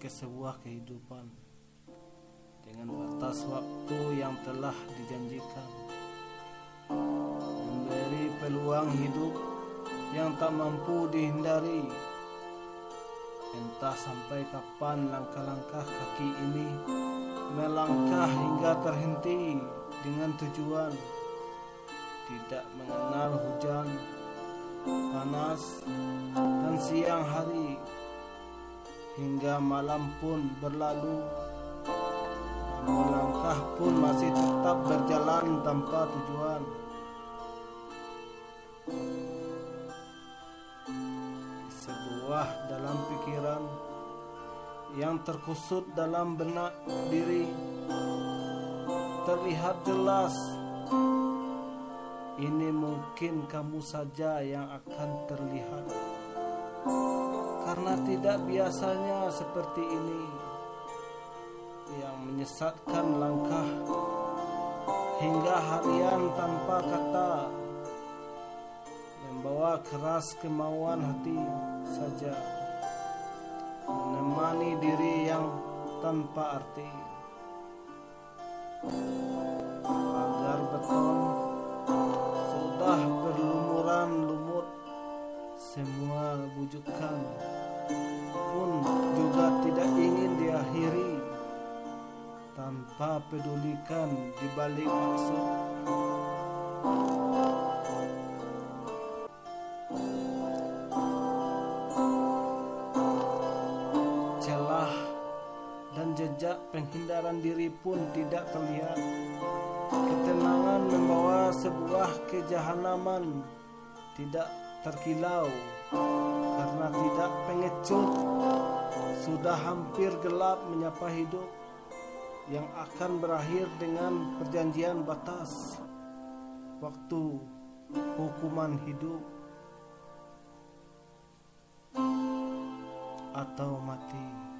ke sebuah kehidupan dengan batas waktu yang telah dijanjikan. Memberi peluang hidup yang tak mampu dihindari. Entah sampai kapan langkah-langkah kaki ini melangkah hingga terhenti dengan tujuan. Tidak mengenal hujan panas dan siang hari hingga malam pun berlalu. Melangkah pun masih tetap berjalan tanpa tujuan. Sebuah dalam pikiran yang terkusut dalam benak diri. Terlihat jelas ini mungkin kamu saja yang akan terlihat karena tidak biasanya seperti ini yang menyesatkan langkah hingga harian tanpa kata membawa keras kemauan hati saja menemani diri yang tanpa arti. Agar beton sudah berlumuran lumut semua bujukan tanpa pedulikan di balik maksud. Celah dan jejak penghindaran diri pun tidak terlihat. Ketenangan membawa sebuah kejahanaman tidak terkilau karena tidak pengecut. Sudah hampir gelap menyapa hidup yang akan berakhir dengan perjanjian batas waktu hukuman hidup atau mati.